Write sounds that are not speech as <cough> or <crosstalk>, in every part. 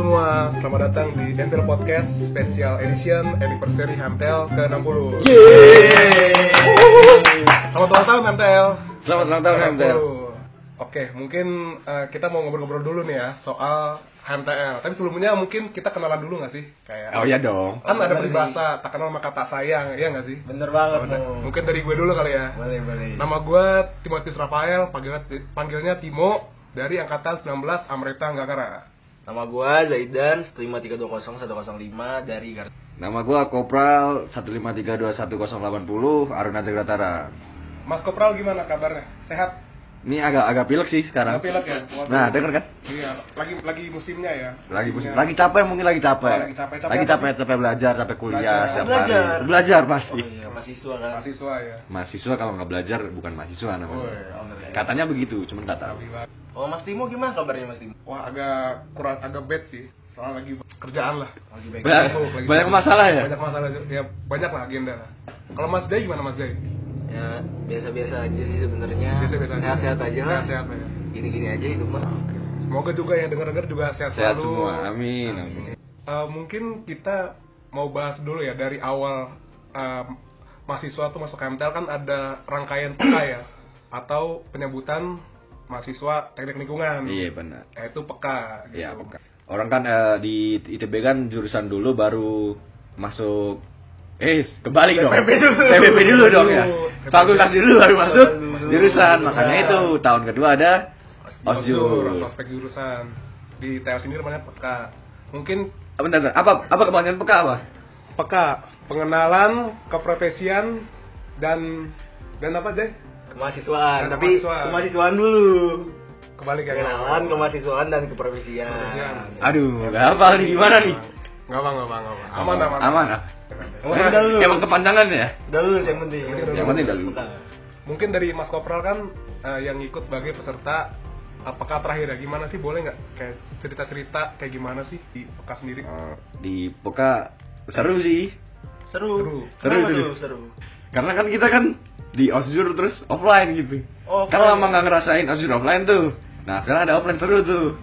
semua, selamat datang di Dental Podcast Special Edition Anniversary Hamtel ke-60 Selamat ulang tahun Hamtel Selamat ulang tahun Hamtel. Oke, mungkin eh, kita mau ngobrol-ngobrol dulu nih ya soal HMTL Tapi sebelumnya mungkin kita kenalan dulu gak sih? Kayak Oh iya dong. Kan ada bener peribahasa, tak kenal maka tak sayang, iya gak sih? Bener banget Mo. Mungkin dari gue dulu kali ya Boleh, boleh. Nama gue Timotius Rafael, panggilnya, panggilnya Timo dari angkatan 19 Amrita Nggakara. Nama gua Zaidan, 15320 dari Gar. Nama gua Kopral 1532180 Aruna Jagratara. Mas Kopral gimana kabarnya? Sehat? Ini agak agak pilek sih sekarang. Agak pilek ya? Waduh. Nah, denger kan? Iya, lagi lagi musimnya ya. Lagi Musimnya. lagi capek mungkin lagi capek. Oh, lagi capek. Capek Lagi capek, capek belajar, capek kuliah Belajar. setiap Belajar. hari. Belajar Oh pasti. iya, mahasiswa kan. mahasiswa ya. Mahasiswa kalau nggak belajar bukan mahasiswa namanya. Woi, Katanya begitu, cuman tahu. Oh, Mas Timo gimana kabarnya Mas Timo? Wah, agak kurang agak bad sih. Soalnya lagi kerjaan lah. Lagi baik. Banyak, banyak masalah ya? Banyak masalah ya banyak lah agenda lah. Kalau Mas Jai gimana Mas Jai? Ya, biasa-biasa aja sih sebenarnya. Biasa-biasa aja. Sehat-sehat aja lah. Sehat-sehat ya. Gini-gini aja hidup mah. Semoga juga yang denger-denger juga sehat, Sehat selalu. semua. Amin. amin. Eh, mungkin kita mau bahas dulu ya dari awal eh, mahasiswa tuh masuk KMTL kan ada rangkaian PK ya atau penyebutan mahasiswa teknik lingkungan Iya benar. yaitu PK gitu. Iya, peka. Orang kan eh, di ITB kan jurusan dulu baru masuk Eh, kebalik dong. PPB dulu. PPB dulu dong ya. Fakultas dulu baru masuk jurusan. Makanya itu tahun kedua ada Osjur, prospek jurusan di TL sini namanya PK mungkin Apa bentar, bentar. apa apa kepanjangan peka apa? PK pengenalan keprofesian dan dan apa Jay? Kemahasiswaan, tapi kemahasiswaan. dulu. kembali kayak Kenalan, kemahasiswaan dan keprofesian. Aduh, nggak hafal nih gimana nih? Nggak apa, nggak apa, nggak apa. Aman, aman. Aman. ah. Emang udah lulus. Emang kepanjangan ya? Udah lulus yang penting. Yang penting udah lulus. Mungkin dari Mas Kopral kan eh, yang ikut sebagai peserta apakah terakhir ya gimana sih boleh nggak kayak cerita-cerita kayak gimana sih di PK sendiri? Eh, di peka seru sih. Seru. Seru. Seru, tuh seru? Karena kan kita kan di Osjur terus offline gitu. Oh, Kan lama ya? nggak ngerasain Osjur offline tuh. Nah, sekarang ada offline seru tuh.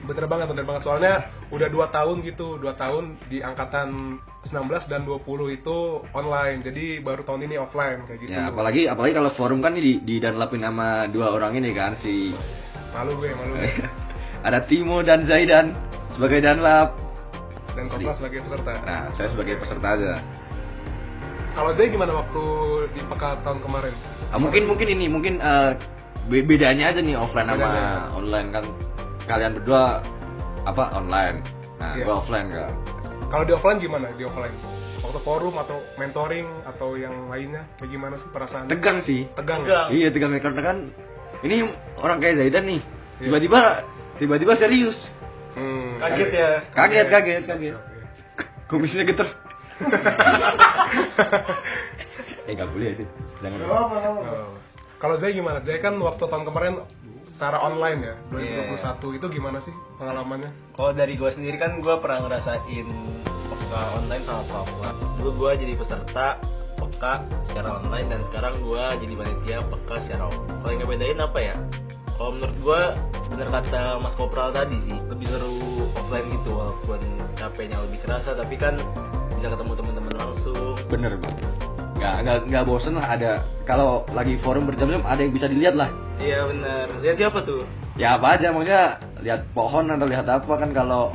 Bener banget, bener banget. Soalnya udah dua tahun gitu, dua tahun di angkatan 19 dan 20 itu online. Jadi baru tahun ini offline kayak gitu. Ya, apalagi apalagi kalau forum kan di di danlapin sama dua orang ini kan si Malu gue, malu gue. <laughs> ada Timo dan Zaidan sebagai danlap. Dan Kopral sebagai peserta. Nah, saya sebagai peserta aja. Kalau Jay gimana waktu di PK tahun kemarin? Ah, mungkin mungkin ini mungkin be- bedanya aja nih offline sama Bedanya. online kan. Kalian berdua apa online. Nah, Iya. gua offline kan. Kalau di offline gimana? Di offline? Waktu forum atau mentoring atau yang lainnya kayak gimana sih perasaan? Tegang sih. Tegang. Tegang. Iya tegang karena kan ini orang kayak Zaidan nih. Iya. Tiba-tiba tiba-tiba serius. Hmm. Kaget ya? Kaget, kaget, kaget. Oke. Kumisnya geter. <laughs> eh nggak boleh itu. Jangan. Oh. Kalau Zay gimana? Zay kan waktu tahun kemarin secara online ya, 2021 itu gimana sih pengalamannya? Kalau dari gue sendiri kan gue pernah ngerasain peka online sama peka Dulu gue jadi peserta peka secara online dan sekarang gue jadi panitia peka secara offline. Kalau yang ngebedain apa ya? Kalau menurut gue bener kata Mas Kopral tadi sih lebih seru offline gitu walaupun capeknya lebih kerasa tapi kan bisa ketemu teman-teman langsung. Bener banget. Nggak nggak nggak bosen lah ada kalau lagi forum berjam-jam ada yang bisa dilihat lah. Iya bener. Lihat siapa tuh? Ya apa aja maksudnya lihat pohon atau lihat apa kan kalau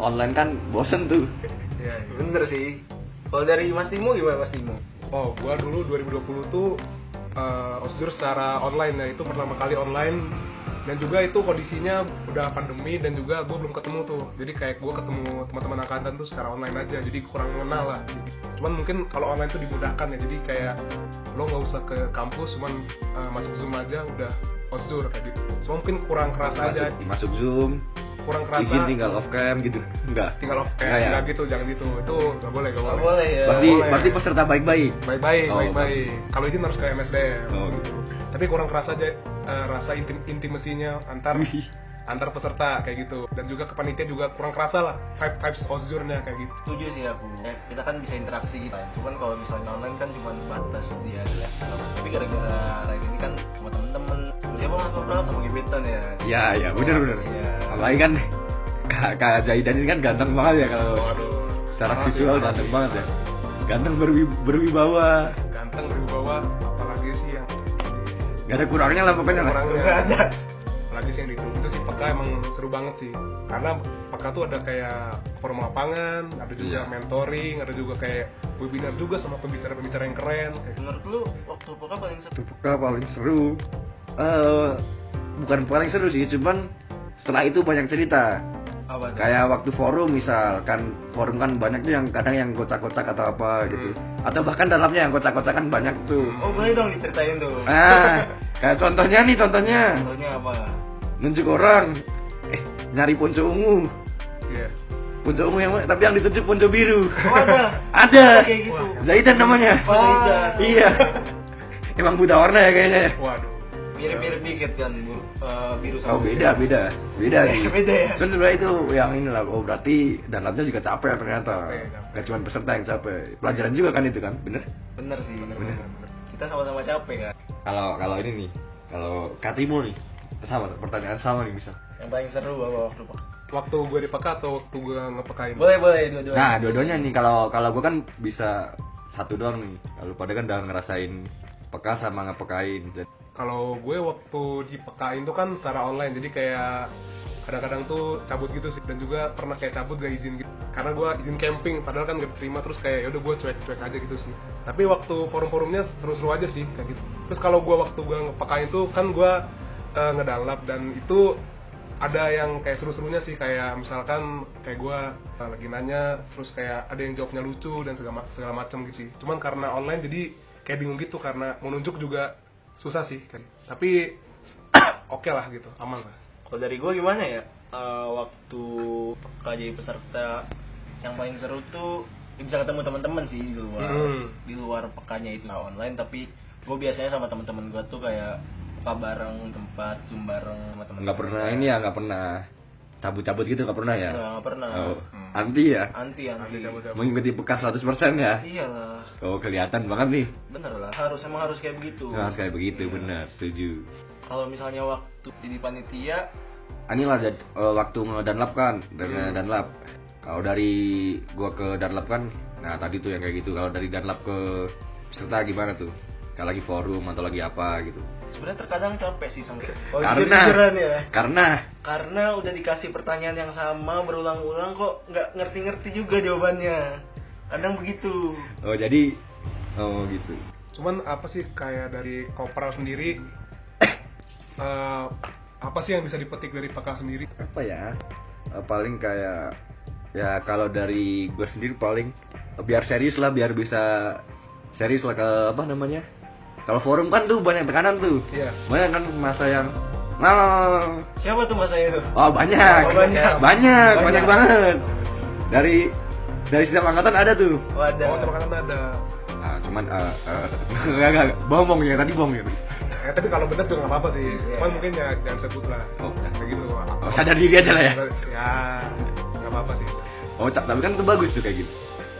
online kan bosen tuh. Iya. iya. Bener sih. Kalau dari Mas Timo gimana Mas Timo? Oh, gua dulu 2020 tuh uh, osjur secara online ya, itu pertama kali online dan juga itu kondisinya udah pandemi dan juga gue belum ketemu tuh jadi kayak gue ketemu teman-teman angkatan tuh secara online aja jadi kurang mengenal lah cuman mungkin kalau online tuh dimudahkan ya jadi kayak lo nggak usah ke kampus cuman uh, masuk zoom aja udah osjur kayak gitu cuma mungkin kurang kerasa aja Masuk, masuk zoom, kurang kerasa izin tinggal off cam gitu. <laughs> Enggak. tinggal off cam ya? nggak gitu jangan gitu itu nggak boleh nggak Nggak boleh boleh ya. Berarti boleh. berarti peserta baik-baik. baik-baik Oh, baik-baik kalau izin harus ke MSDM Oh gitu. Tapi kurang kerasa aja eh, rasa intim intimasinya antar antar peserta kayak gitu. Dan juga ke panitia juga kurang kerasa lah vibe vibes osjurnya kayak gitu. Setuju sih aku. Ya, kita kan bisa interaksi gitu kan. Cuman kalau misalnya online kan cuma batas dia ya. Tapi gara-gara Rain ini kan sama temen-temen. Siapa mas ngobrol sama gebetan ya? Iya, iya, bener bener. Iya. Apalagi kan Kak, Kak Zaidan ini kan ganteng banget ya kalau waduh. secara visual ganteng banget ya. Ganteng berwi- berwibawa. ganteng berwibawa Gak ada kurangnya lah pokoknya lah. kurangnya ada. apalagi sih yang itu itu sih peka emang seru banget sih karena peka tuh ada kayak forum lapangan ada juga Iya. mentoring ada juga kayak webinar juga sama pembicara-pembicara yang keren kayak Menurut lu waktu pokoknya paling seru? Itu peka paling seru. Eh bukan paling seru sih, cuman setelah itu banyak cerita. Apa tuh? Kayak waktu forum misal kan forum kan banyak tuh yang kadang yang kocak-kocak atau apa gitu. Atau bahkan dalamnya yang kocak-kocak kan banyak tuh. Oh boleh dong diceritain tuh. Ah, <laughs> kayak contohnya nih contohnya Contohnya apa? nunjuk orang eh nyari ponco ungu iya ponco ungu yang tapi yang ditunjuk ponco biru Oh ada. <laughs> ada Kayak gitu. Zaidan namanya Oh, iya <laughs> emang buta warna ya kayaknya ya? waduh Mirip-mirip dikit kan bu, eh, biru sama oh beda beda beda sih <laughs> Beda ya? Cuman sebenarnya itu yang ini lah oh berarti danlamnya juga capek ternyata Capek, capek. gak cuma peserta yang capek pelajaran juga kan itu kan bener Bener sih. bener Bener. bener Kita sama-sama capek kan. kalau kalau ini nih kalau Katimo nih sama pertanyaan sama nih misal Yang paling seru apa waktu pak? waktu gue di peka atau waktu gue ngepekain Boleh boleh dua-duanya. Nah, dua-duanya nih kalau kalau gue kan bisa satu doang nih. Kalau pada kan udah ngerasain peka sama ngepekain. Kalau gue waktu di tuh kan secara online jadi kayak kadang-kadang tuh cabut gitu sih. Dan juga pernah kayak cabut gak izin gitu. Karena gue izin camping padahal kan gak diterima terus kayak yaudah gue cuek-cuek aja gitu sih. Tapi waktu forum-forumnya seru-seru aja sih kayak gitu. Terus kalau gue waktu gue ngepekain tuh kan gue eh, ngedalap dan itu ada yang kayak seru-serunya sih kayak misalkan kayak gue lagi nanya terus kayak ada yang jawabnya lucu dan segala segala macam gitu sih. Cuman karena online jadi kayak bingung gitu karena mau nunjuk juga susah sih kan. Tapi <coughs> oke lah gitu aman lah. Kalau dari gue gimana ya? Eh, waktu jadi peserta yang paling seru tuh ya bisa ketemu teman-teman sih di luar. Hmm. di luar pekanya itu lah online. Tapi gue biasanya sama teman-teman gue tuh kayak peka bareng tempat zoom bareng sama teman nggak pernah ini ya nggak pernah cabut-cabut gitu nggak pernah ya. nggak pernah Oh, Hmm. anti ya. anti anti Nanti cabut-cabut. Mengikuti peka 100% ya. iyalah Oh kelihatan banget nih. bener lah harus emang harus kayak begitu Nah, kayak begitu benar, setuju. kalau misalnya waktu jadi panitia Inilah jad- eh, waktu ngedanlap kan, dengan danlap. Kalau dari gua ke danlap kan, nah tadi tuh yang kayak gitu. Kalau dari danlap ke peserta gimana tuh? Kalau lagi forum atau lagi apa gitu. Sebenarnya terkadang capek sih sampai oh, Karena- jujur-jujuran ya. Karena karena udah dikasih pertanyaan yang sama berulang-ulang kok nggak ngerti-ngerti juga jawabannya. Kadang begitu. Oh jadi oh gitu. cuman apa sih kayak dari kopral sendiri? Eh, apa sih yang bisa dipetik dari peka sendiri? Apa ya? Eh, paling kayak ya kalau dari gue sendiri paling biar serius lah biar bisa serius lah ke apa namanya kalau forum kan tuh banyak tekanan tuh. Iya. Banyak kan masa yang nah siapa tuh mas saya itu? oh banyak. Oh, banyak. banyak Banyak. banyak. banget. Dari dari setiap angkatan ada tuh. Oh wadah terima kasih ada. Nah, cuman eh eh, <laughs> enggak enggak bohong bohong ya tadi bohong ya. Ya tapi kalau bener juga nggak apa-apa sih. Iya. cuman mungkin ya jangan sebut lah. Oh. kayak gitu oh, sadar diri aja lah ya. Ya nggak apa-apa sih. Oh ta- tapi kan itu bagus tuh kayak gitu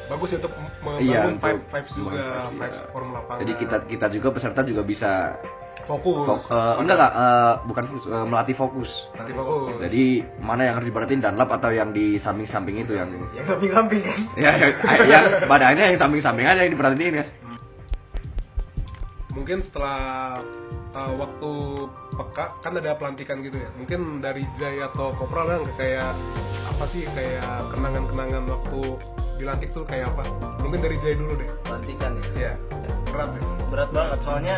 bagus ya untuk membangun Iya, vibe untuk vibes juga vibes, vibes iya. forum lapangan jadi kita kita juga peserta juga bisa fokus. Fok- eh, enggak enggak eh, bukan fokus, eh, melatih fokus. nanti fokus. Jadi mana yang harus diperhatiin danlap atau yang di samping-samping itu yang yang samping-samping. Kan ya yang, yang badannya yang samping-samping aja yang diperhatiin ya. mungkin setelah uh, waktu peka kan ada pelantikan gitu ya. Mungkin dari Jai atau Kopral kan kayak apa sih? Kayak kenangan-kenangan waktu dilantik tuh kayak apa? Mungkin dari Jai dulu deh. Pelantikan ya? Ya berat ya? Berat banget soalnya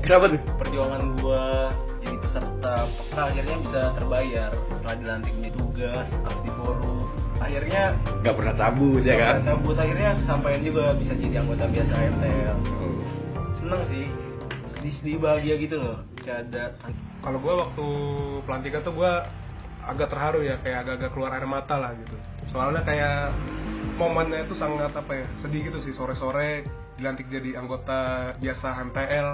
Kenapa tuh? perjuangan gua jadi peserta peka akhirnya bisa terbayar. Setelah dilantik menjadi tugas aktif di forum akhirnya Gak pernah cabut ya kan? cabut akhirnya kesampaian juga bisa jadi anggota biasa MTL Oh. seneng sih. Sedih sedih bahagia gitu loh. Kayak ada kalau gue waktu pelantikan tuh gue agak terharu ya kayak agak-agak keluar air mata lah gitu soalnya kayak momennya itu sangat apa ya sedih gitu sih. Sore-sore dilantik jadi anggota biasa MTL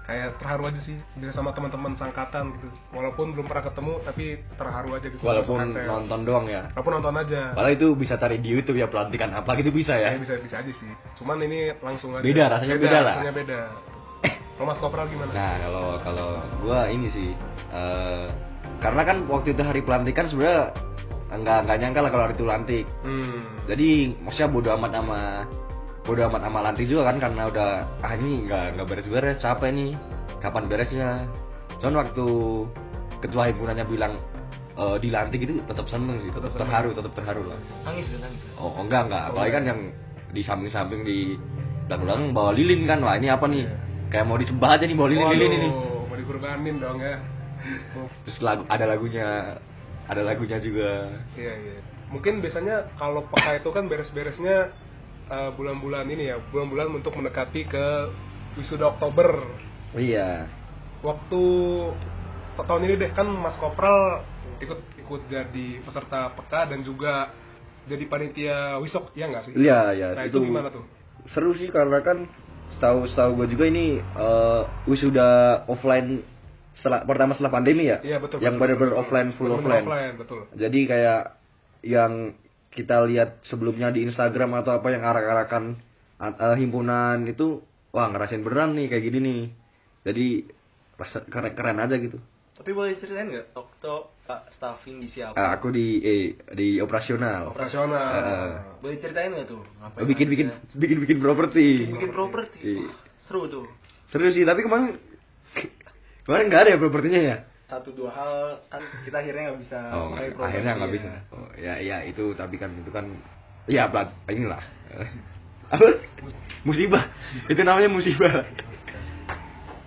kayak terharu aja sih bisa sama teman-teman sangkatan gitu. Walaupun belum pernah ketemu tapi terharu aja gitu Walaupun nonton doang ya. walaupun nonton aja. Padahal itu bisa cari di YouTube ya pelantikan apa gitu bisa ya? Ya. bisa bisa aja sih. Cuman ini langsung aja. Beda, rasanya beda lah. rasanya beda. Kalau Mas Kopral gimana? Nah kalau kalau gua ini sih eh, karena kan waktu itu hari pelantikan sebenarnya nggak nggak nyangka lah kalau itu lantik Hmm. jadi maksudnya bodo amat sama bodo amat sama lantik juga kan karena udah ah ini nggak nggak beres-beres. Capek nih kapan beresnya? Cuman waktu ketua himpunannya bilang eh, dilantik itu tetap seneng sih. Tetap terharu tetap terharu lah. Nangis kan nangis oh enggak enggak. Oh, apalagi kan enggak. yang di samping-samping di belakang bawa lilin kan wah ini apa nih? Iya. kayak mau disembah aja nih bawa ini. Waduh, mau dikurbanin dong ya. Terus lagu ada lagunya ada lagunya juga Iya iya. Mungkin biasanya kalau peka itu kan beres-beresnya uh, bulan-bulan ini ya, bulan-bulan untuk mendekati ke wisuda Oktober. iya Waktu tahun ini deh kan Mas Kopral ikut ikut jadi peserta peka dan juga jadi panitia wisok ya nggak sih? iya iya Nah itu, gimana tuh? seru sih karena kan setahu setahu gue juga ini eh, wisuda offline setelah pertama setelah pandemi ya Iya betul. yang benar-benar offline full offline. offline betul. jadi kayak yang kita lihat sebelumnya di Instagram atau apa yang arak-arakan eh, himpunan itu wah ngerasain beneran nih kayak gini nih jadi keren keren aja gitu tapi boleh ceritain nggak waktu Pak staffing di siapa Ah, aku di eh, di operasional Operasional. Heeh. boleh ceritain nggak tuh ngapain bikin bikin aja? bikin bikin properti bikin bikin properti Iya. Seru tuh seru sih tapi kemarin kemarin nggak ada ya propertinya ya satu dua hal kan kita akhirnya nggak bisa Oh, properti akhirnya nggak bisa. Oh, ya, ya itu tapi kan itu kan ya plat inilah. <laughs> Apa? Musibah. itu namanya musibah.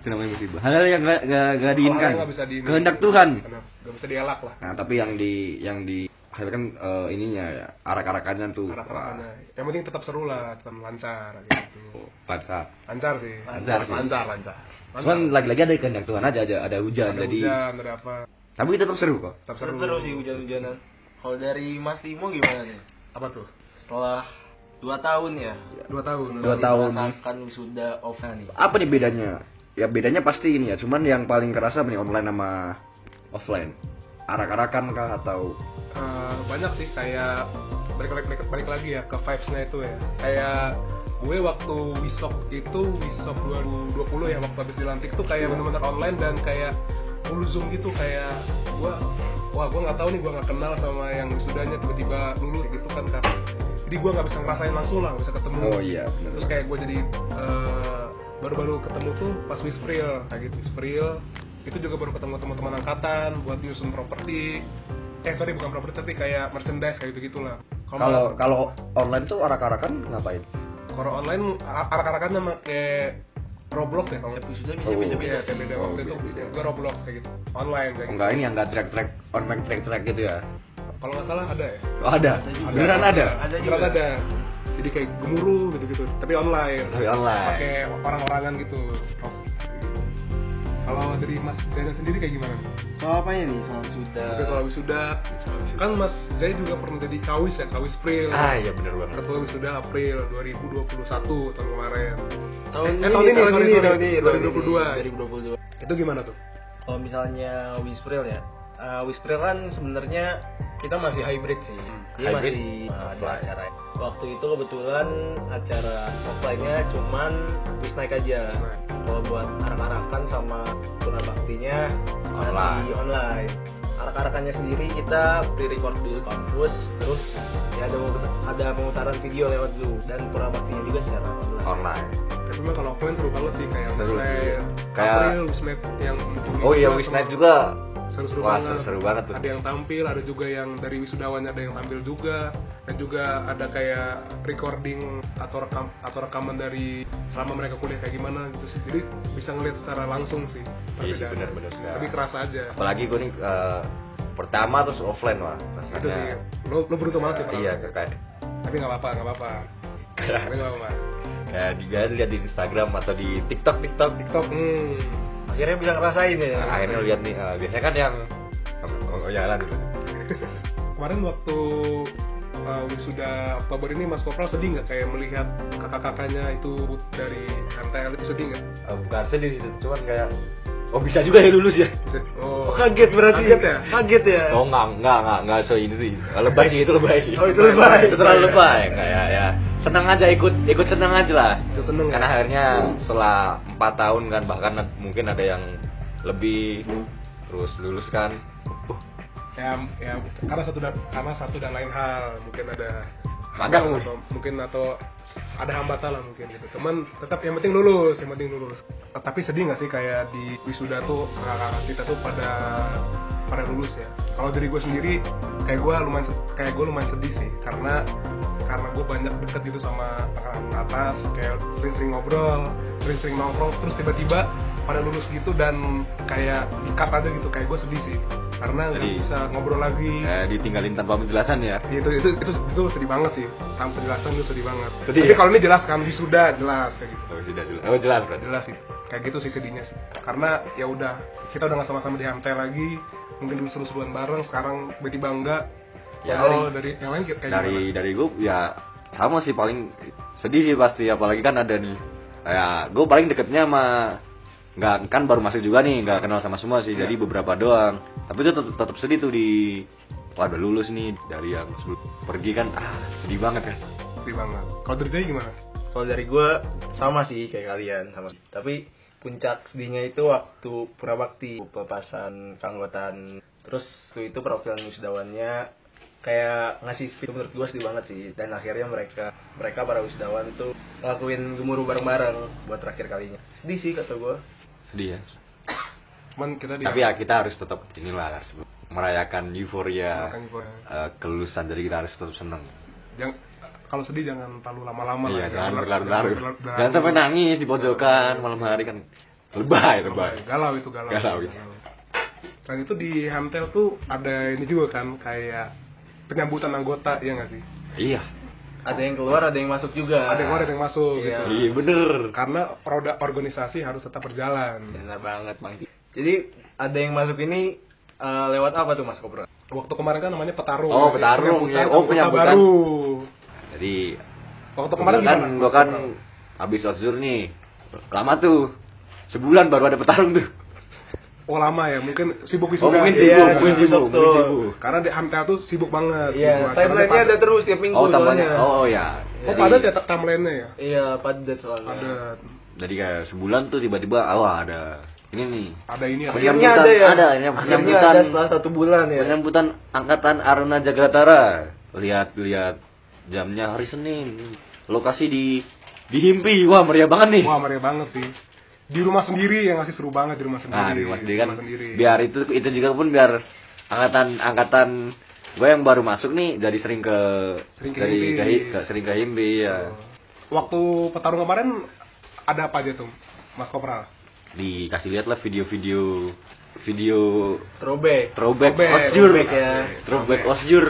itu namanya musibah. Hal yang nggak nggak nggak diinginkan. Kehendak Tuhan. Nggak bisa dielak lah. Nah, tapi yang di yang di akhirnya kan eh, ininya ya arak-arakannya tuh. Arak-arakannya. Yang penting tetap seru lah, tetap lancar gitu. Wah, Lancar. Lancar sih. Lancar sih. Lancar, lancar. Cuman lagi-lagi ada kehendak Tuhan aja ada ada hujan ada jadi hujan, ada apa? tapi tetap seru kok. Tetap seru seru. terus sih hujan-hujanan kalau dari Mas Timo gimana nih Apa tuh? setelah dua tahun ya Dua tahun. Dua tahun. merasakan wisuda offline nih Apa nih bedanya? Ya bedanya pasti ini ya, cuman yang paling kerasa nih online sama offline. Arak-arakan kah atau? Eh, banyak sih kayak balik lagi balik, balik lagi ya ke vibes-nya itu ya. Kayak gue waktu wisok itu wisok 2020 ya waktu habis dilantik tuh kayak bener-bener online dan kayak full zoom gitu kayak gue wah gue nggak tahu nih gue nggak kenal sama yang wisudanya tiba-tiba lulus gitu kan karena jadi gue nggak bisa ngerasain langsung lah bisa ketemu. Oh iya, bener. terus kayak gue jadi eh, baru-baru ketemu tuh pas Wispril kayak gitu Wispril itu juga baru ketemu teman-teman angkatan buat nyusun properti eh sorry bukan properti tapi kayak merchandise kayak gitu gitulah kalau kalau online tuh arak-arakan ngapain? kalau online arak-arakan sama kayak Roblox ya kalau wisuda bisa Oh. beda-beda Iya, sih kayak beda Oh, waktu itu gue Roblox kayak gitu online kayak Oh, gitu. enggak ini yang enggak track-track online track-track gitu ya. kalau nggak salah ada ya Oh ada. Beneran ada. Ada Beneran juga. ada jadi kayak gemuruh gitu-gitu tapi online Tapi online. pakai orang-orangan gitu kalau dari Mas Zainal sendiri kayak gimana? soal apa ya nih soal wisuda Oke soal wisuda, kan Mas Zai juga pernah jadi kawis ya, kawis April. Ah iya bener banget. Ketua wisuda April 2021 tahun kemarin. tahun Eh, tahun ini, sorry, sorry, tahun ini 2022. 2022 Itu gimana tuh? kalau misalnya Wispril ya uh, Wispril kan sebenarnya kita masih hybrid sih dia Hybrid? masih uh, ada acara waktu itu kebetulan acara offline-nya cuman Wisnaik aja Wisnaik. kalau buat arak-arakan sama kurang baktinya masih Online. online arak-arakannya sendiri kita pre-record dulu kampus terus ya ada ada pemutaran video lewat Zoom dan kurang baktinya juga secara online Online. Tapi memang kalau offline seru banget sih kayak Seru sih. Wisnet, Kayak- April, Wisnet yang Oh iya sama- Wisnight juga. Seru-seru Wah, banget. seru-seru banget tuh. Ada yang tampil, ada juga yang dari wisudawannya ada yang tampil juga, dan juga ada kayak recording atau rekam atau rekaman dari selama mereka kuliah kayak gimana gitu sih. Jadi bisa ngeliat secara langsung sih. Iya sih, perbedaannya. benar-benar. Tapi kerasa aja. Apalagi gue nih eh, pertama terus offline wah. Rasanya, Itu sih. Lo, lo beruntung banget sih. Iya kayak Tapi nggak apa-apa, nggak apa-apa. Tapi nggak apa-apa. kayak juga lihat di Instagram atau di TikTok TikTok. TikTok, hmm. Akhirnya bisa ngerasain ya Nah, akhirnya lihat nih eh, biasanya kan yang oh, jalan dulu. Kemarin waktu uh, wisuda Oktober ini Mas Kopral sedih nggak kayak melihat kakak-kakaknya itu dari MTL itu sedih nggak? Eh, bukan sedih sih, cuman kayak oh bisa juga ya lulus ya. Oh, kaget berarti Kaget ya? kaget ya Oh enggak, enggak, enggak, enggak so ini sih. Lebay sih itu lebay sih. Oh, itu lebay. Itu terlalu lebay. Enggak ya, ya. Senang aja ikut ikut senang aja lah. Itu seneng? Karena akhirnya setelah empat tahun kan bahkan mungkin ada yang lebih terus lulus kan. Uh, ya ya karena satu dan karena satu dan lain hal mungkin ada atau mungkin atau ada hambatan lah mungkin gitu. Teman tetap yang penting lulus yang penting lulus. Tapi sedih nggak sih kayak di wisuda tuh kakak-kakak kita tuh pada pada lulus ya? Kalau dari gue sendiri kayak gue lumayan kayak gue lumayan sedih sih. Karena karena gue banyak deket gitu sama kakak atas kayak sering-sering ngobrol sering-sering nongkrong terus tiba-tiba pada lulus gitu dan kayak dikat aja gitu. Kayak gue sedih sih karena nggak Jadi- bisa ngobrol lagi. Eh, ditinggalin tanpa penjelasan ya? Itu itu itu itu sedih banget sih. Tanpa penjelasan itu sedih banget. Sedih tapi ya? kalau ini jelas kan wisuda jelas kayak gitu. Oh sudah jelas. Oh jelas berarti? Jelas sih. Kayak gitu sih sedihnya sih. Karena ya udah kita udah nggak sama-sama di HMT lagi. Mungkin dulu seru-seruan bareng sekarang tiba-tiba enggak. Ya, kalau dari yang lain kayak dari gimana? dari gue ya sama sih paling sedih sih pasti. Apalagi kan ada nih ya gue paling deketnya sama nggak kan baru masuk juga nih nggak kenal sama semua sih Iya. jadi beberapa doang tapi itu tetap, tetap sedih tuh di wah udah lulus nih dari yang sebelum pergi kan ah sedih banget kan sedih banget kalau dari gimana Kalau dari gue sama sih kayak kalian sama. Tapi puncak sedihnya itu waktu Purabakti pelepasan keanggotaan. Terus waktu itu perwakilan wisudawannya kayak ngasih speech menurut gue sedih banget sih. Dan akhirnya mereka mereka para wisudawan tuh ngelakuin gemuruh bareng-bareng buat terakhir kalinya. Sedih sih kata gue. Sedih ya cuman kita di tapi ya kita harus tetap inilah harus merayakan euforia eh, kelulusan jadi kita harus tetap seneng. Jangan kalau sedih jangan terlalu lama-lama iya lah jangan Jangan berlarut-larut jangan sampai nangis di pojokan malam hari kan. Lebay lebay. galau itu galau. Galau, iya. dan itu di Hamtel tuh ada ini juga kan kayak penyambutan anggota ya nggak sih? Iya Ada yang keluar, ada yang masuk juga. ada yang keluar ada yang masuk Iya. gitu iya bener karena roda organisasi harus tetap berjalan Benar banget Bang. Jadi ada yang masuk ini eh, lewat apa tuh Mas Kopro? waktu kemarin kan namanya petarung Oh, petarung, Penyambutan ya. Oh, penyambutan. baru jadi waktu kemarin kan gimana gua kan habis osjur nih lama tuh sebulan baru ada petarung tuh oh lama ya mungkin sibuk oh wisuda mungkin Iya, sibuk mungkin sibuk sibuk tuh. mungkin sibuk. Karena di Hamtel tuh sibuk banget. Iya, timeline-nya padat. ada terus tiap minggu oh soalnya. oh ya oh Jadi- padat ya timeline-nya ya? Iya, padat soalnya. ada jadi kayak sebulan tuh tiba-tiba oh ada ini nih. Ada ini ada Penyam- Akhirnya ada ya. Ada, ini Akhirnya penyambutan. ada setelah satu bulan ya. penyambutan angkatan Aruna Jagatara. Lihat lihat jamnya hari Senin. Lokasi di di Himpi. Wah meriah banget nih. Wah meriah banget sih di rumah sendiri yang ngasih seru banget di rumah sendiri Nah, di rumah sendiri kan sendiri. biar itu itu juga pun biar angkatan angkatan gue yang baru masuk nih jadi sering ke Sering ke dari Himbi. ke, ke- sering ke Himbi ya. waktu petarung kemarin ada apa aja tuh Mas Kopral Dikasih lihat lah video-video video Throwback. throwback Throwback, osjur. throwback ya. Throwback osjur.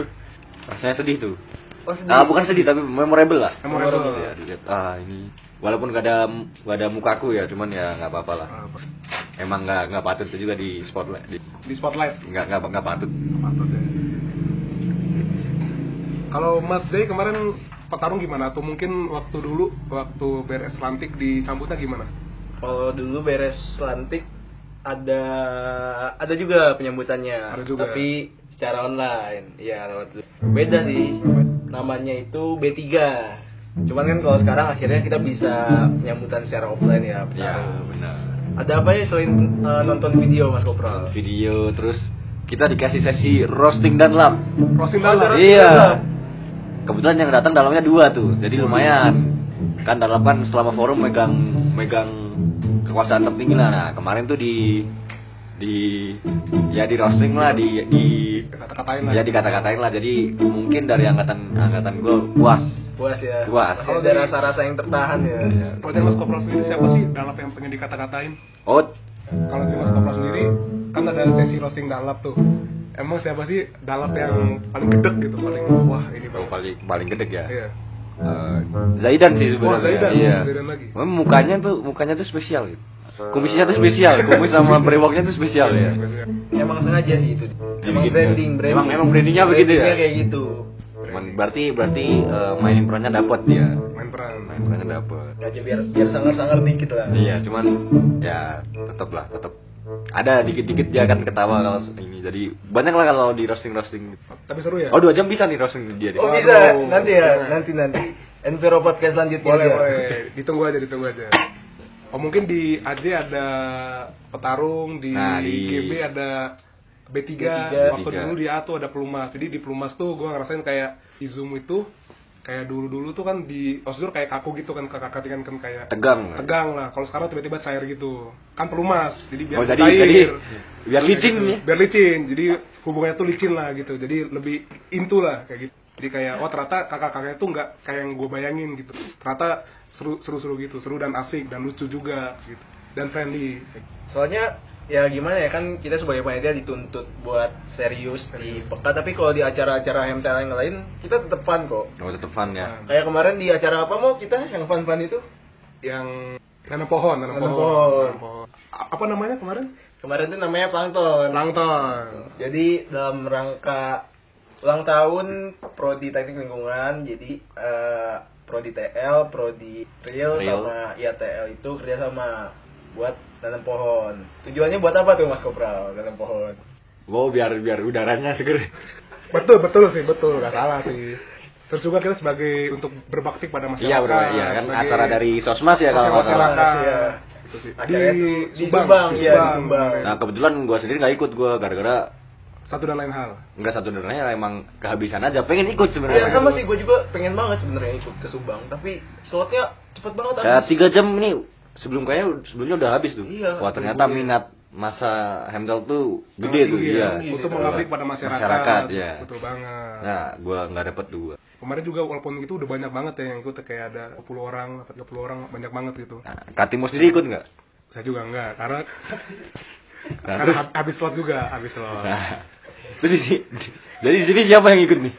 Rasanya sedih tuh. Oh, sedih. Ah, bukan sedih tapi memorable lah. Memorable. Ya, dilihat ah ini walaupun gak ada gak ada mukaku ya, cuman ya nggak apa-apa lah. Apa? Emang nggak nggak patut itu juga di spotlight. Di, di spotlight nggak nggak nggak patut. Patut ya. kalau Mas Day kemarin petarung gimana atau mungkin waktu dulu waktu beres lantik disambutnya gimana Kalau dulu beres lantik ada ada juga penyambutannya. Ada juga. Tapi secara online. Iya, lewat. Beda sih. Namanya itu B3. Cuman kan kalau sekarang akhirnya kita bisa penyambutan secara offline ya. Ya benar. Ada apa ya selain eh, nonton video Mas Kopral? Video terus kita dikasih sesi roasting dan lab. roasting dalam ada- Iya. Kebetulan yang datang dalamnya dua tuh, jadi lumayan. Kan dalam kan selama forum megang megang kekuasaan tertinggi lah. Nah kemarin tuh di di ya di roasting lah di di kata-katain lah ya dikata-katain lah. Jadi mungkin dari angkatan angkatan gue puas. Puas ya. Puas. Masih ada rasa-rasa yang tertahan ya. kalau dari Mas Kopral sendiri siapa sih dalam yang pengen dikata-katain Oh kalau dari Mas Kopral sendiri kan ada sesi roasting dalap tuh emang siapa sih dalap yang paling gedek gitu paling wah ini banget paling paling gede ya. iya Eh, Zaidan sih Wah, sebenarnya. Zaidan, iya. Zaidan lagi. Mukanya tuh mukanya tuh spesial gitu. Kumisnya tuh spesial, <laughs> kumis sama brewoknya tuh spesial ya. Emang sengaja sih itu. Emang Gitu. branding, branding. Emang- emang brandingnya begitu ya? Kayak gitu. Cuman berarti berarti eh, mainin perannya dapat dia. main peran Main perannya dapat. Aja biar biar sangar-sangar dikit lah. Iya, cuman ya tetap lah, tetap ada dikit-dikit dia akan ketawa kalau ini. Jadi banyak lah kalau di roasting roasting. tapi seru ya Oh dua jam bisa nih roasting dia. Oh bisa, nanti ya, Jangan. nanti nanti. Enviro podcast selanjutnya boleh aja. boleh ditunggu aja ditunggu aja oh mungkin di AJ ada petarung di, Nah, di- GB ada B3, B3. waktu B3. dulu di A tuh ada pelumas jadi di pelumas tuh gue ngerasain kayak di zoom itu kayak dulu dulu tuh kan di osdur kayak kaku gitu kan kakak kan kan kayak Tegang. tegang lah. Kalau sekarang tiba-tiba cair gitu. Kan pelumas jadi biar Oh, jadi cair. jadi biar licin gitu. nih. biar licin jadi hubungannya tuh licin lah gitu. Jadi lebih intu lah kayak gitu. Jadi kayak oh ternyata kakak-kakaknya tuh nggak kayak yang gue bayangin gitu. Ternyata seru seru seru gitu. Seru dan asik dan lucu juga gitu. Dan friendly. Soalnya ya gimana ya kan kita sebagai panitia dituntut buat serius di peka tapi kalau di acara-acara MTL yang lain kita tetap fun kok. Oh, tetep fun ya. Kayak kemarin di acara apa mau kita yang fun-fun itu? yang nanam pohon nanam, Nanam pohon, pohon. apa namanya kemarin Kemarin itu namanya plankton. plankton Jadi dalam rangka ulang tahun prodi teknik lingkungan, jadi eh, prodi TL, prodi real, Real. sama IATL itu kerjasama buat nanam pohon. Tujuannya buat apa tuh Mas Kopral nanam pohon? Wow, biar biar udaranya seger. betul betul sih betul nggak salah sih terus juga kita sebagai untuk berbakti pada masyarakat Iya, bro. Iya kan acara dari Sosmas ya kalau nggak salah. masyarakat Iya. Itu sih. Acaranya di, di Subang, Subang, di iya, di Subang. Nah, kebetulan gua sendiri nggak ikut gua gara-gara satu dan lain hal nggak satu dengannya emang kehabisan aja. Pengen ikut Iya sebenarnya. sama sih, gue juga pengen banget sebenarnya ikut ke Subang, tapi slotnya cepet banget Ya tiga jam ini sebelum kayaknya sebelumnya udah habis tuh. Iya. Wah ternyata minat masa Hemdel tuh gede Sangat tuh iya. ya, untuk mengabdi pada masyarakat, Masyarakat ya. betul banget Nah, gua nggak dapet tuh gua. kemarin juga walaupun itu udah banyak banget ya yang ikut kayak ada 10 orang 30 orang banyak banget gitu Nah, Katimu sendiri ikut nggak? saya juga enggak karena Nah, karena terus, habis slot juga habis slot nah, terus di sini- jadi di sini siapa yang ikut nih?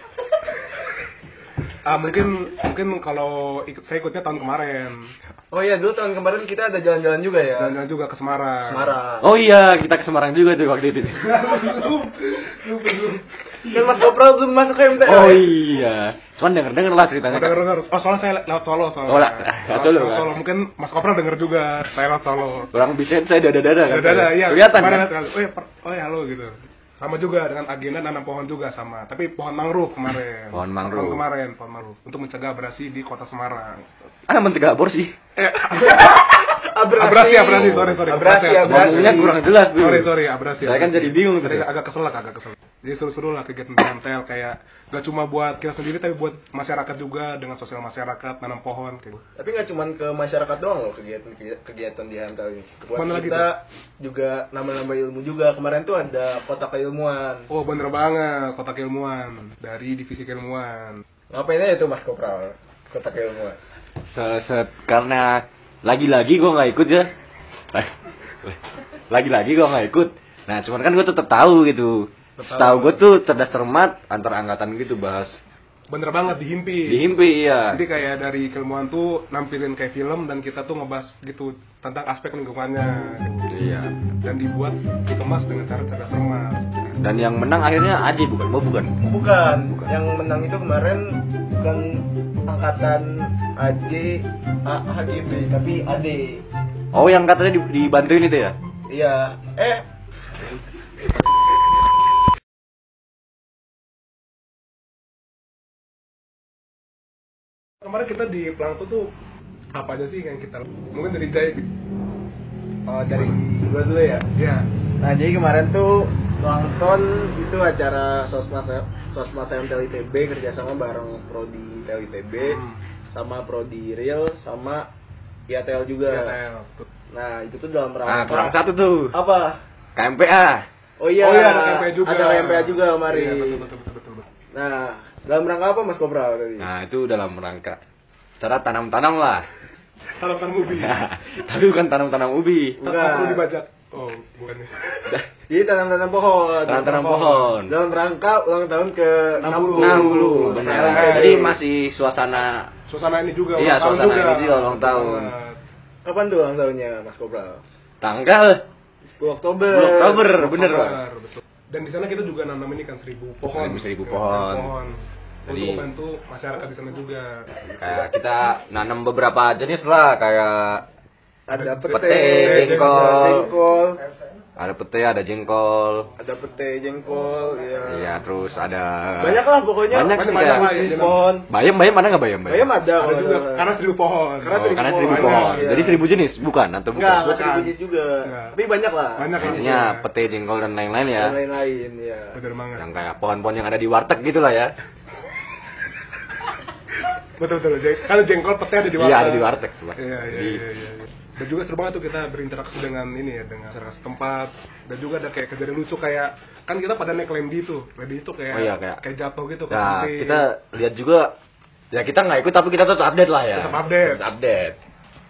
Ah mungkin mungkin kalau ikut saya ikutnya tahun kemarin Oh iya, dulu tahun kemarin kita ada jalan-jalan juga ya. dan juga ke Semarang Semarang. Oh iya, kita ke Semarang juga tuh waktu itu. <laughs> Kan Mas Kopral belum masuk ke MTL. Oh ya? iya. Cuman denger denger lah ceritanya. denger denger oh soalnya saya lewat Solo soalnya Oh, lah, lewat Solo, Lewat kan? Solo mungkin Mas Kopral denger juga saya lewat Solo Orang bisa saya dada dada kan. Ada ada iya Kelihatan kan? oh ya oh ya halo gitu sama juga dengan agenda nanam pohon juga sama tapi pohon mangrove kemarin Pohon mangrove. Tahun kemarin pohon mangrove untuk mencegah abrasi di kota Semarang Ah, mencegah aborsi. eh, <laughs> Abrasi. abrasi abrasi sorry sorry Abrasi, kepleset. abrasi. Ngomongnya kurang jelas tuh. sorry sorry abrasi Saya kan abrasi. jadi bingung tuh. Tadi agak kesel agak kesel jadi seru-seru lah kegiatan BMTL kayak gak cuma buat kita sendiri tapi buat masyarakat juga dengan sosial masyarakat nanam pohon kayak gitu. Tapi nggak cuma ke masyarakat doang loh kegiatan kegiatan di MTL ini. Buat Mana lagi kita juga nambah-nambah ilmu juga. Kemarin tuh ada kotak keilmuan. oh bener banget kotak ilmuwan dari divisi keilmuan Ngapain aja tuh Mas Kopral? Kotak keilmuan. Se- se- karena lagi-lagi gua nggak ikut ya. Lagi-lagi gua nggak ikut. Nah, cuman kan gua tetap tahu gitu. Tetap Tahu tahu. gua tuh cerdas cermat antar angkatan gitu bahas bener banget dihimpi di himpi ya. Jadi kayak dari keilmuan tuh nampilin kayak film dan kita tuh ngebahas gitu tentang aspek lingkungannya Iya. dan dibuat dikemas dengan cara cerdas cermat. Dan yang menang akhirnya Aji bukan? Oh, bukan. Bukan. Yang menang itu kemarin bukan angkatan AJ A- HGB tapi AD. Oh, yang katanya di- dibantuin itu ya? Iya. Eh. Kemarin kita di Plankton tuh apa aja sih yang kita mungkin dari Jai Oh, dari gua dulu ya. ya Nah, jadi kemarin tuh Plankton itu acara Sosmas Sosmas MTL ITB kerjasama bareng Prodi TEL ITB Hmm. sama Prodi Real sama IATL juga. IATL. Nah, itu tuh dalam Nah, rangka kurang satu tuh. apa? KMPA. Oh iya, oh iya ada KMPA juga Ada KMPA juga kemarin. Iya, betul, betul, betul, betul, betul. Nah, dalam rangka apa Mas Kopral tadi? Nah, itu dalam rangka cara tanam-tanam lah. <laughs> Harapan Mubi <laughs> Tapi bukan tanam-tanam ubi. Bukan. perlu dibajak oh bukan Jadi <laughs> tanam-tanam pohon. Tanam-tanam pohon. Dalam rangka ulang tahun ke 60. 60, benar. Nah, Jadi masih suasana suasana ini juga Iya, suasana juga. ini juga ulang tahun. Kapan tuh ulang tahunnya Mas Kopral? tanggal 10 Oktober. 10 Oktober, bener, Pak. Dan di sana kita juga nanam ini kan seribu pohon Seribu- seribu Ya, pohon. pohon. Jadi- untuk membantu masyarakat di sana juga Kayak kita nanam beberapa jenis lah kayak Ada Pete, pete, jengkol. jengkol, ada pete, ada jengkol. Ada pete, jengkol, ya. Iya, terus ada Banyak lah pokoknya. Banyak sih banyak iya. pohon. Bayam, bayam ada nggak bayam? Bayam ada. ada kalau juga ada. karena seribu pohon Karena Oh, seribu karena pohon. seribu Banyak, pohon. iya. Jadi seribu jenis, bukan? Atau bukan? Enggak, enggak Bukan. seribu jenis juga. Enggak. Tapi banyak lah. Banyak lah. Artinya pete, jengkol dan lain-lain ya. Lain-lain, ya. betul banget Yang kayak pohon-pohon yang ada di warteg gitu lah ya. betul betul kalau jengkol pete ada di Iya, warteg ada di warteg iya iya Jadi- iya iya iya. Dan juga seru banget tuh kita berinteraksi dengan ini ya dengan masyarakat setempat dan juga ada kayak kejadian lucu kayak kan kita pada naik lemdi tuh lemdi itu kayak Oh iya, kayak- jatuh gitu Nah, kesenting. kita lihat juga ya kita nggak ikut tapi kita tetap update lah ya. Tetap update. Tetap update.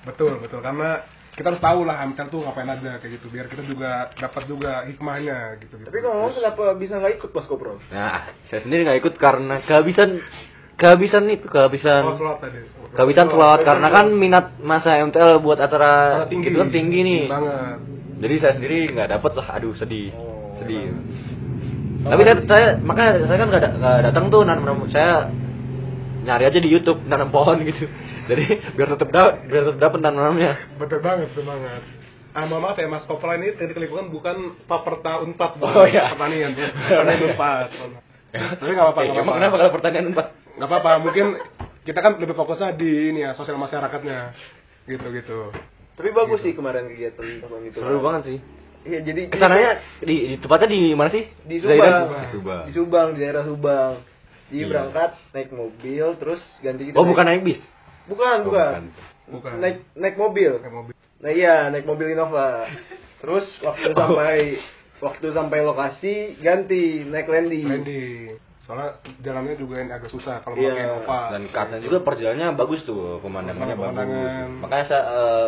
betul betul karena kita harus tahu lah Hamilton tuh ngapain aja kayak gitu biar kita juga dapat juga hikmahnya gitu, gitu. Tapi kalau ngomong kenapa bisa nggak ikut pas kopro? Nah, saya sendiri nggak ikut karena kehabisan kehabisan itu kehabisan oh, slot tadi kehabisan slot karena kan minat masa MTL buat acara Sangat tinggi gitu kan tinggi nih. banget Jadi saya sendiri nggak dapet lah, aduh sedih, Oh, sedih. Tapi saya, saya makanya saya kan nggak da- nggak datang tuh nanam saya nyari aja di YouTube nanam pohon gitu. <laughs> Jadi biar tetap dapat biar tetap dapat nanamnya. betul banget betul banget Ah, mohon maaf ya Mas Kopra ini teknik lingkungan bukan Paperta Unpad Oh, iya. pertanian pertanian Unpad <laughs> tapi nggak apa-apa Eh, nggak emang apa-apa kenapa kalau pertanyaan Pak? Nggak apa-apa mungkin kita kan lebih fokusnya di ini ya sosial masyarakatnya gitu gitu Tapi bagus sih kemarin kegiatan itu. Seru banget sih. Iya, jadi Ke sananya di, di tempatnya di mana sih? di? Subang. Di Subang. Di Subang, di daerah Subang. Jadi Iya. berangkat naik mobil terus ganti kita. Oh, naik- bukan naik bis. Bukan, Oh, bukan. bukan Naik naik mobil. Kayak mobil Nah iya, naik mobil Innova. Terus waktu Oh. sampai waktu sampai lokasi ganti naik landing. landing soalnya jalannya juga yang agak susah kalau Iya. pakai Nova Dan katanya juga perjalanannya bagus tuh, pemandangannya bagus. Pemandangan. Makanya saya,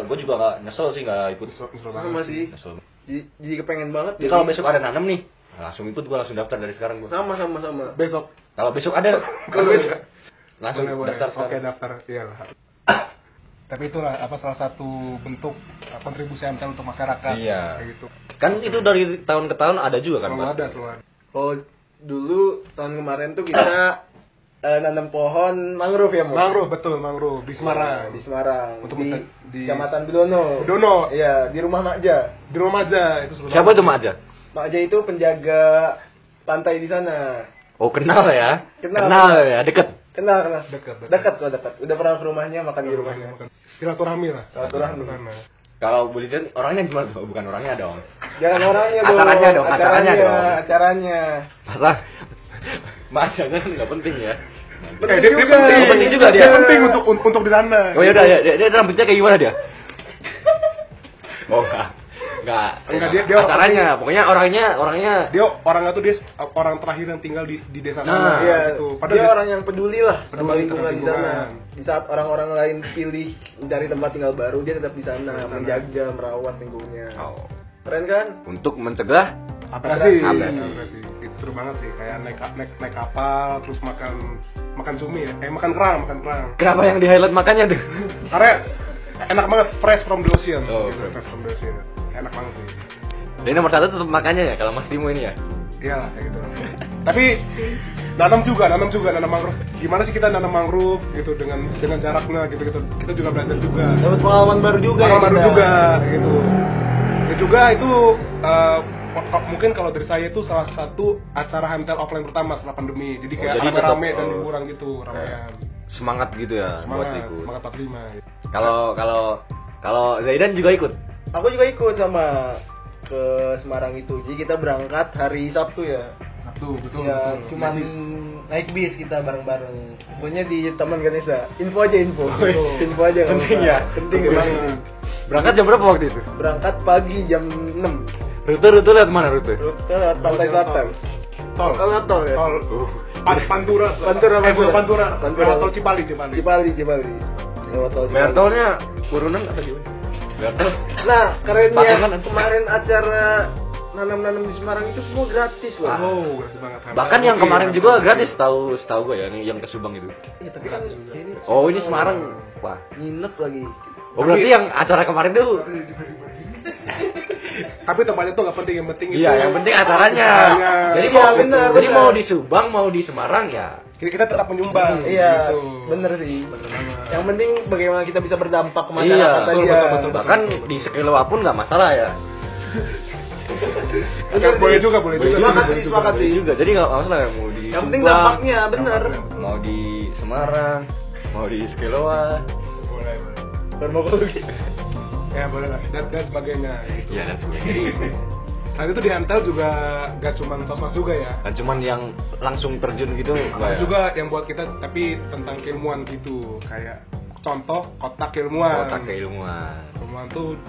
gue juga nggak nyesel sih nggak ikut. Nyesel- nyesel Sama banget sih. Nyesel. Jadi, jadi kepengen banget. Jadi kalau besok ada nanam nih, langsung ikut gue langsung daftar dari sekarang gue. sama sama sama. besok Kalau besok ada, <laughs> Kalau besok langsung boleh boleh daftar oke sekarang. daftar iya lah tapi itulah apa salah satu bentuk uh, kontribusi MTL untuk masyarakat Iya. kayak gitu Kan itu dari tahun ke tahun ada juga kan, selalu Mas? ada selalu ada Kalau dulu tahun kemarin tuh kita eh, nanam pohon mangrove ya, Mo? mangrove betul mangrove di Semarang Di Semarang. Untuk di, di- Kecamatan Bidono. Bidono. Iya, di rumah Makja. di rumah aja itu sebenarnya Siapa itu Mak aja? Makja itu penjaga pantai di sana. Oh kenal ya? Kenal. ya, deket. Kenal, kenal. Dekat, dekat. Dekat kok, dekat. Udah pernah ke rumahnya, makan di rumahnya. Silaturahmi lah Silaturahmi. Kalau boleh jadi orangnya gimana? Oh, bukan orangnya dong. Jangan orangnya dong. Acaranya dong, acaranya dong. Acaranya. Masa? Mas jangan nggak penting ya. Penting Eh, dia, dia juga. penting, penting juga dia. penting untuk untuk di sana Oh ya udah ya, dia, dia rambutnya kayak gimana dia? Oh enggak. Enggak. Enggak, dia- dia- acaranya, pokoknya orangnya orangnya dia orangnya tuh dia orang terakhir yang tinggal di di desa Nah, sana Iya, gitu. dia Padahal orang yang peduli lah sama Peduli lingkungan terhadap di sana. lingkungan. Di saat orang-orang lain pilih mencari tempat tinggal baru, dia tetap di sana, Di sana. menjaga, merawat lingkungannya. oh, Keren kan? untuk mencegah Abrasi. Abrasi. Abrasi. Itu seru banget sih, kayak naik naik naik kapal, terus makan makan cumi ya, eh makan kerang, makan kerang. kenapa yang di highlight makannya tuh? Karena enak banget, fresh from the ocean. Oh, gitu, fresh from the ocean. Enak banget sih. Jadi nomor satu tetap makannya ya kalau Mas Timo ini ya. Iyalah kayak gitu. Tapi nanam juga, nanam juga, nanam mangrove. Gimana sih kita nanam mangrove gitu dengan dengan jaraknya gitu gitu. Kita juga belajar juga. Dapat pengalaman baru juga. Pengalaman ya baru kita. juga gitu. Dan juga itu ko- mungkin kalau dari saya itu salah satu acara HMTL offline pertama setelah pandemi. Jadi Oh, kayak jadi rame-rame tetap, dan oh. liburan gitu, ramean. Semangat gitu ya buat Semangat, ikut. semangat 45. Kalau kalau kalau Zaidan juga ikut. Aku juga ikut sama ke Semarang itu. Jadi kita berangkat hari Sabtu ya. Sabtu, betul, ya, betul. cuman Naik bis. naik bis kita bareng-bareng. Pokoknya di Taman Ganesha. Info aja info. <laughs> info aja Penting ya? Penting banget. Berangkat jam berapa waktu itu? Berangkat pagi jam 6. Rute rute lewat mana rute? Rute lewat pantai selatan. Tol. Oh, lewat tol ya? Tol. Uh. Pan- Pantura. Pantura, Pantura. Pantura. Pantura. Tol Cipali, Cipali. Cipali, Cipali. Lewat tol Bayar Cipali. tolnya turunan atau gimana? Nah, kerennya kemarin acara nanam-nanam di Semarang itu semua gratis loh. Oh, gratis banget. Bahkan yang Oke, kemarin juga gratis tahu setahu gue ya nih yang ke Subang itu. Iya, tapi kan ini Oh ini Semarang. Wah. nginep lagi. Oh berarti yang acara kemarin tuh Tapi tempatnya tuh nggak penting, yang penting itu. Iya, yang penting acaranya. Acaranya. Jadi Iya, mau benar, jadi benar. mau di Subang, mau di Semarang ya. Kita, kita tetap menyumbang. Iya, gitu. bener sih. Bener banget. Yang penting bagaimana kita bisa berdampak ke Iya, masyarakat betul, aja. betul, betul. Bahkan di sekilo apa pun nggak masalah ya. <laughs> Agak boleh juga boleh juga Sepakat boleh sih, juga. sepakat sih. juga jadi nggak masalah mau di Yang penting dampaknya bener. mau di Semarang mau di Skeloa boleh boleh Farmakologi. <laughs> ya boleh lah dan, dan sebagainya gitu. ya dan sebagainya <laughs> Selain itu di Amtel juga gak cuman sosmed juga ya. Kan cuman yang langsung terjun gitu ada nggak ya? juga yang buat kita tapi tentang keilmuan gitu. Kayak contoh kotak keilmuan. Kotak keilmuan. Keilmuan tuh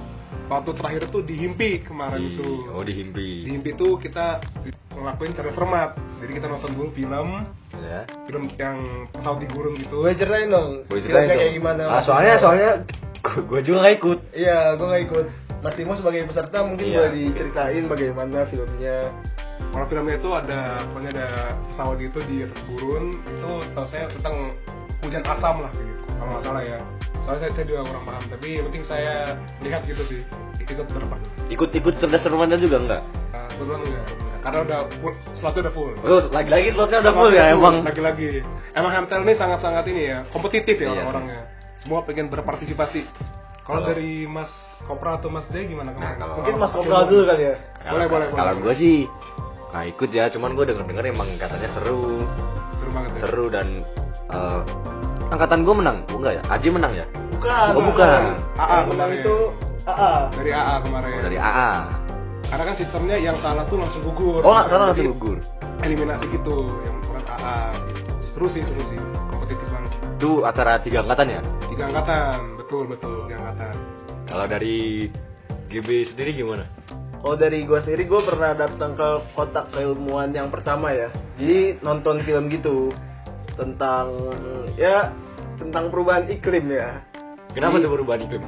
waktu terakhir tuh di Himpi kemarin di, itu oh di di Himpi Himpi tuh kita ngelakuin cerdas cermat. Jadi kita nonton dulu film. Ya. Film yang pesawat di gurun gitu. Gue ceritain dong. Filmnya ceritain dong. kayak gimana? Ah, soalnya soalnya gue juga nggak ikut. Iya, gue gak ikut. Mas Timo sebagai peserta mungkin Iya. boleh diceritain bagaimana filmnya. kalau filmnya itu ada pokoknya ada pesawat gitu di atas gurun itu setahu saya tentang hujan asam lah gitu kalau nggak salah ya. Soalnya saya, saya juga kurang paham tapi yang penting saya lihat gitu sih ikut berapa ikut ikut cerdas cermat juga enggak uh, kebetulan enggak karena udah full slotnya udah full. Terus lagi lagi slotnya udah full ya emang? lagi-lagi. Emang Hamtel ini sangat-sangat ini ya kompetitif ya Iya. orang-orangnya. Semua pengen berpartisipasi. Kalau Kalau- dari Mas Kopra atau Mas Jay gimana kemarin? Nah, kalau- Mungkin Mas Apa Kopral dulu kali ya. Boleh, boleh, kalau boleh. gue sih nggak ikut ya. Cuman gue denger denger emang katanya seru. Seru banget ya? Seru dan eh, angkatan gue menang. Oh, enggak ya? Aji menang ya? Bukan. Oh, bukan. AA menang kemarin. itu AA. dari AA kemarin. Oh, dari AA karena kan sistemnya yang salah tuh langsung gugur. Oh salah langsung gugur. eliminasi gitu yang bukan AA seru sih seru sih. Kompetitif banget. Itu acara tiga angkatan ya? Tiga angkatan. Betul betul. Tiga angkatan kalau dari GB sendiri gimana Kalau dari gue sendiri, gue pernah datang ke kotak keilmuan yang pertama ya. Jadi nonton film gitu tentang ya tentang perubahan iklim ya. kenapa Jadi- tuh perubahan iklim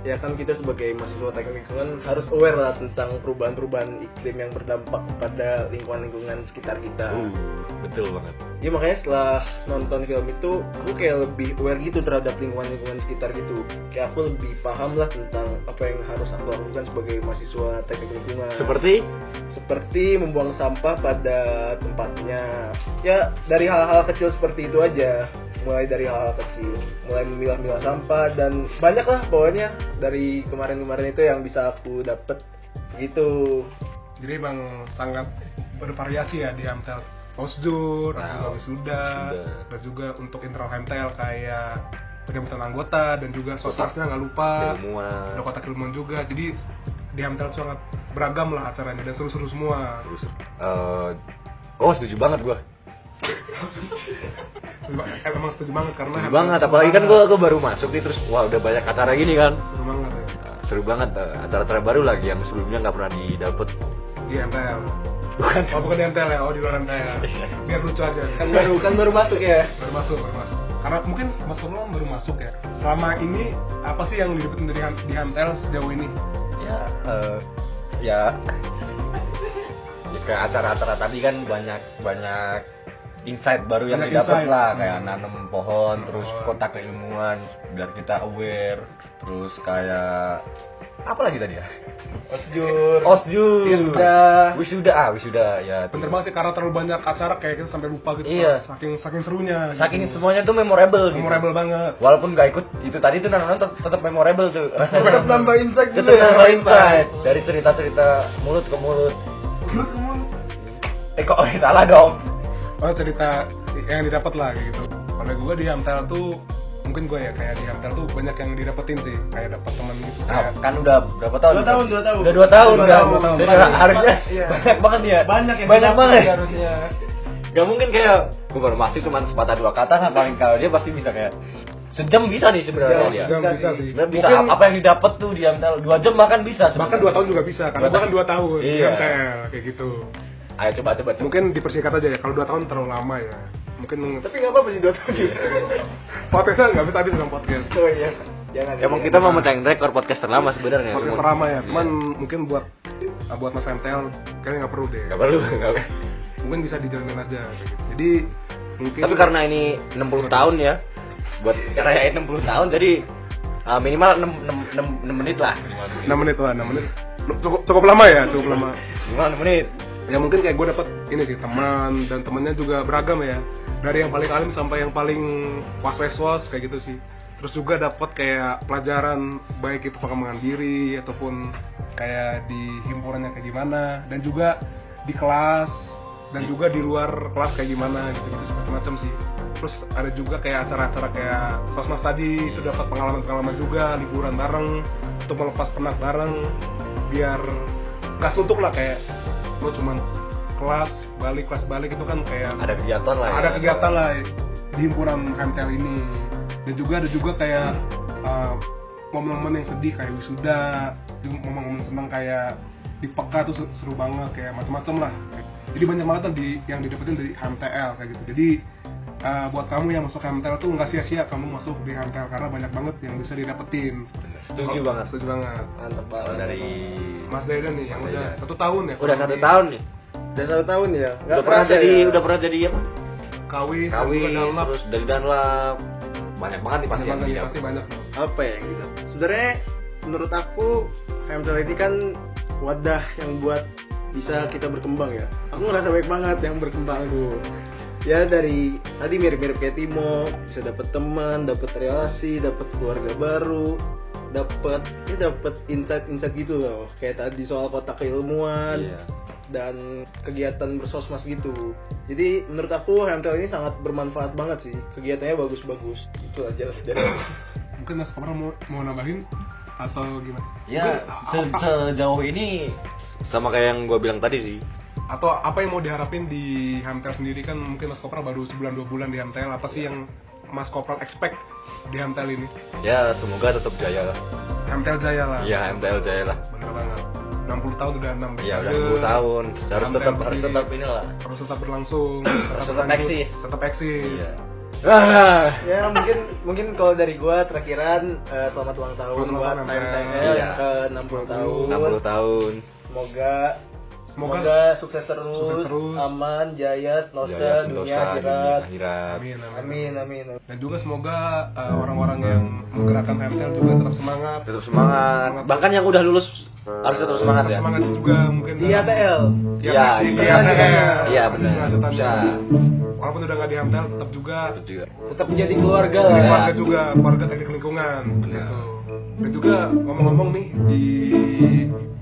Ya kan kita sebagai mahasiswa teknik lingkungan harus aware lah tentang perubahan-perubahan iklim yang berdampak pada lingkungan-lingkungan sekitar kita. uh, betul banget Ya makanya setelah nonton film itu aku kayak lebih aware gitu terhadap lingkungan-lingkungan sekitar gitu. Kayak aku lebih paham lah tentang apa yang harus aku lakukan sebagai mahasiswa teknik lingkungan. seperti seperti membuang sampah pada tempatnya. Ya dari hal-hal kecil seperti itu aja. Mulai dari hal-hal kecil, mulai memilah-milah sampah dan banyak lah pokoknya dari kemarin-kemarin itu yang bisa aku dapet gitu. jadi emang sangat bervariasi ya di Hamtel postur, Wow. juga wisuda, dan juga untuk internal Hamtel kayak penjabatan anggota dan juga sosmasnya nggak lupa. Ada kotak ilmuwan juga. Jadi di Hamtel sangat beragam lah acaranya dan seru-seru semua. Terus eh, oh setuju banget gue emang setuju banget karena Hamtel banget seru apalagi kan gue baru masuk nih terus wah udah banyak acara gini kan. Seru banget ya. Nah, seru banget eh, acara-acara baru lagi yang sebelumnya nggak pernah didapet. Di Hamtel bukan. Oh bukan di Hamtel ya? Oh di luar Hamtel biar lucu aja. Kan baru kan baru masuk ya. baru masuk baru masuk. Karena mungkin Mas Purno baru masuk ya. Selama ini apa sih yang didapetin dari di Hamtel sejauh ini? Ya eh, ya. <laughs> Ya kayak acara-acara tadi kan banyak banyak insight baru yang Banyak didapat insight. lah Hmm. kayak nanam pohon terus Pohon. kotak keilmuan biar kita aware terus kayak apa lagi tadi ya Osjur. osjur Wisuda. wisuda ah wisuda ya bener banget sih karena terlalu banyak acara kayak kita sampai lupa gitu Iya. saking saking serunya saking gitu. semuanya tuh memorable gitu. memorable banget walaupun gak ikut itu tadi tuh nonton tetap, tetap memorable tuh rasanya Tetap nambah <laughs> insight tetap juga ya. nambah insight dari cerita-cerita mulut ke mulut eh kok oh, <laughs> salah dong oh cerita yang didapat lah kayak gitu kalau gue di Hamtel tuh mungkin gue ya kayak di Hamtel tuh banyak yang didapetin sih kayak dapat teman gitu Nah, kayak kan udah berapa tahun? Dua tahun, dua tahun. Udah dua tahun, Dua tahun, dua tahun. Jadi Banyak. harusnya Iya. banyak banget ya. Banyak yang banyak banget. harusnya. Gak mungkin kayak gue baru masuk cuma sepatah dua kata kan paling kalau dia pasti bisa kayak sejam bisa nih sebenarnya Sejam, dia. Jam Bisa bisa sih. bisa mungkin apa yang didapat tuh di Amtel dua jam bahkan bisa. bahkan sebenarnya. dua tahun juga bisa karena gue kan tahun. dua tahun di Iya. Hamtel kayak gitu Ayo coba coba. coba. mungkin dipersingkat aja ya kalau dua tahun terlalu lama ya mungkin Tapi nggak apa-apa sih dua tahun juga. podcastnya nggak bisa habis dengan podcast Oh iya. Jangan. Emang jangan. kita mau mecahin rekor podcast terlama sebenarnya. podcast terlama ya cuman mungkin buat buat mas MTL kayaknya nggak perlu deh Gak perlu, nggak perlu. mungkin bisa dijalanin aja jadi mungkin Tapi karena ini 60 tahun ya, buat rayain 60 tahun jadi uh, minimal 6, 6, 6, menit lah. 6 menit lah 6 menit cukup cukup lama ya cukup lama Minimal 6 menit. Ya mungkin kayak gue dapet ini sih teman dan temennya juga beragam ya. Dari yang paling alim sampai yang paling was was was kayak gitu sih. Terus juga dapat kayak pelajaran baik itu pengembangan diri ataupun kayak di himpunannya kayak gimana. Dan juga di kelas dan juga di luar kelas kayak gimana gitu gitu seperti macam sih. Terus ada juga kayak acara-acara kayak sosmas tadi itu dapat pengalaman-pengalaman juga liburan bareng untuk melepas penat bareng biar gak suntuk lah kayak lo cuman kelas balik kelas balik itu kan kayak ada kegiatan lah ya. ada kegiatan lah di himpunan KMTL ini. Dan juga ada juga kayak uh, momen-momen yang sedih kayak wisuda momen-momen senang kayak di peka tuh seru, banget kayak macam-macam lah. Jadi banyak banget tuh di yang didapetin dari HMTL kayak gitu. Jadi uh, buat kamu yang masuk HMTL tuh nggak sia-sia kamu masuk di HMTL karena banyak banget yang bisa didapetin. Setuju Oh, banget. setuju banget. Mantap banget. Dari Mas Deden nih yang Mas udah satu tahun ya udah satu tahun nih. udah satu tahun ya? Nggak Udah pernah jadi ya? udah pernah jadi apa? kawis, dalam terus dari Danlab banyak banget nih pasti yang banget nih, didapat. pasti banyak. Apa ya gitu. Sebenarnya menurut aku HMTL ini kan wadah yang buat bisa kita berkembang ya. Aku ngerasa baik banget yang berkembang tuh ya dari tadi mirip-mirip kayak Timo bisa dapet teman dapet relasi dapet keluarga baru dapet ya dapet insight-insight gitu loh kayak tadi soal kotak keilmuan Iya. dan kegiatan bersosmas gitu. Jadi menurut aku HMTL ini sangat bermanfaat banget sih. Kegiatannya bagus-bagus. Itu aja lah dari <laughs> mungkin Mas Kopra mau, mau nambahin atau gimana? Ya, Mungkin se- sejauh ini sama kayak yang gue bilang tadi sih. Atau apa yang mau diharapin di Hamtel sendiri kan mungkin Mas Kopra baru sebulan dua bulan di Hamtel apa sih yang Mas Kopra expect di Hamtel ini Ya, semoga tetap jaya lah. Hamtel Jaya lah Iya, MTL jaya lah. bener banget 60 tahun udah 6 Iya, udah 10 tahun. Harus Hamtel tetap harus tetap inilah. harus tetap berlangsung <clears throat> Harus tetap eksis. tetap eksis Iya. ya mungkin mungkin kalau dari gua terakhiran eh, selamat ulang tahun buat Iya. yang ke 60 tahun. 60 tahun. Semoga Semoga- semoga sukses terus, Sukses terus. aman, jaya, sentosa, dunia, akhirat. amin amin, Amin, amin. dan juga semoga uh, orang-orang yang menggerakkan Hamtel juga tetap semangat Tetap semangat. Bahkan yang udah lulus harus tetap semangat tetap ya. semangat juga mungkin Di ATL. Iya, iya, ATL. iya, benar. Bisa. walaupun udah nggak di Hamtel tetap juga Tetap juga. Tetap menjadi keluarga lah. keluarga juga keluarga teknik lingkungan gitu dan juga ngomong-ngomong nih di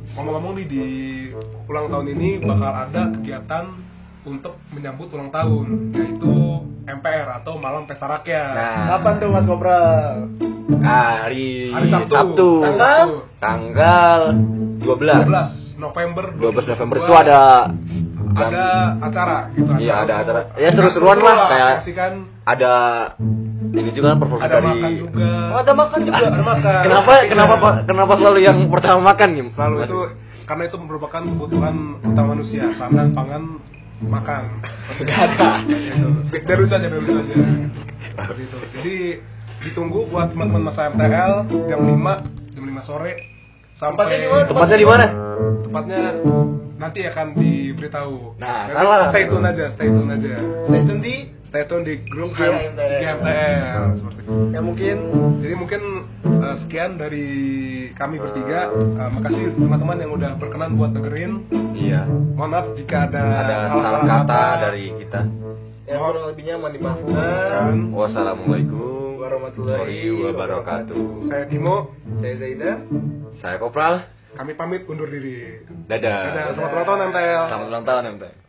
ngomong-ngomong nih di ulang tahun ini bakal ada kegiatan untuk menyambut ulang tahun yaitu MPR atau malam pesta rakyat Nah, Kapan tuh Mas Kopra? hari, hari Sabtu, Tanggal? tanggal 12. 12 November 12 November 2022, itu ada ada acara gitu Iya, ada acara. Ya, seru-seruan lah, kayak- kasihkan ada ini juga kan performance ada dari makan juga Oh, ada makan juga. ada makan Kenapa kenapa kenapa selalu yang pertama makan nih? selalu itu karena itu merupakan kebutuhan utama manusia sandang pangan makan Gak ada. gitu. Lucu aja biar lucu aja Seperti itu jadi ditunggu buat teman-teman masa MTL jam 5 jam 5 sore sampai Tempatnya di mana? Tempatnya di mana? tempatnya nanti akan diberitahu Nah, Nanti stay tune aja stay tune aja Stay tune di stay tune di grup IG MTL. IG MTL seperti itu ya mungkin jadi mungkin uh, sekian dari kami bertiga Uh, makasih teman-teman yang udah berkenan buat dengerin Iya. mohon maaf jika ada Ada salah kata dari kita. ya kurang lebihnya mohon Dan dimaafkan. Wassalamualaikum Warahmatullahi wabarakatuh. saya Timo Saya Zaida. Saya Kopral. kami pamit undur diri Dadah. Dadah, selamat ulang tahun MTL Selamat ulang tahun MTL.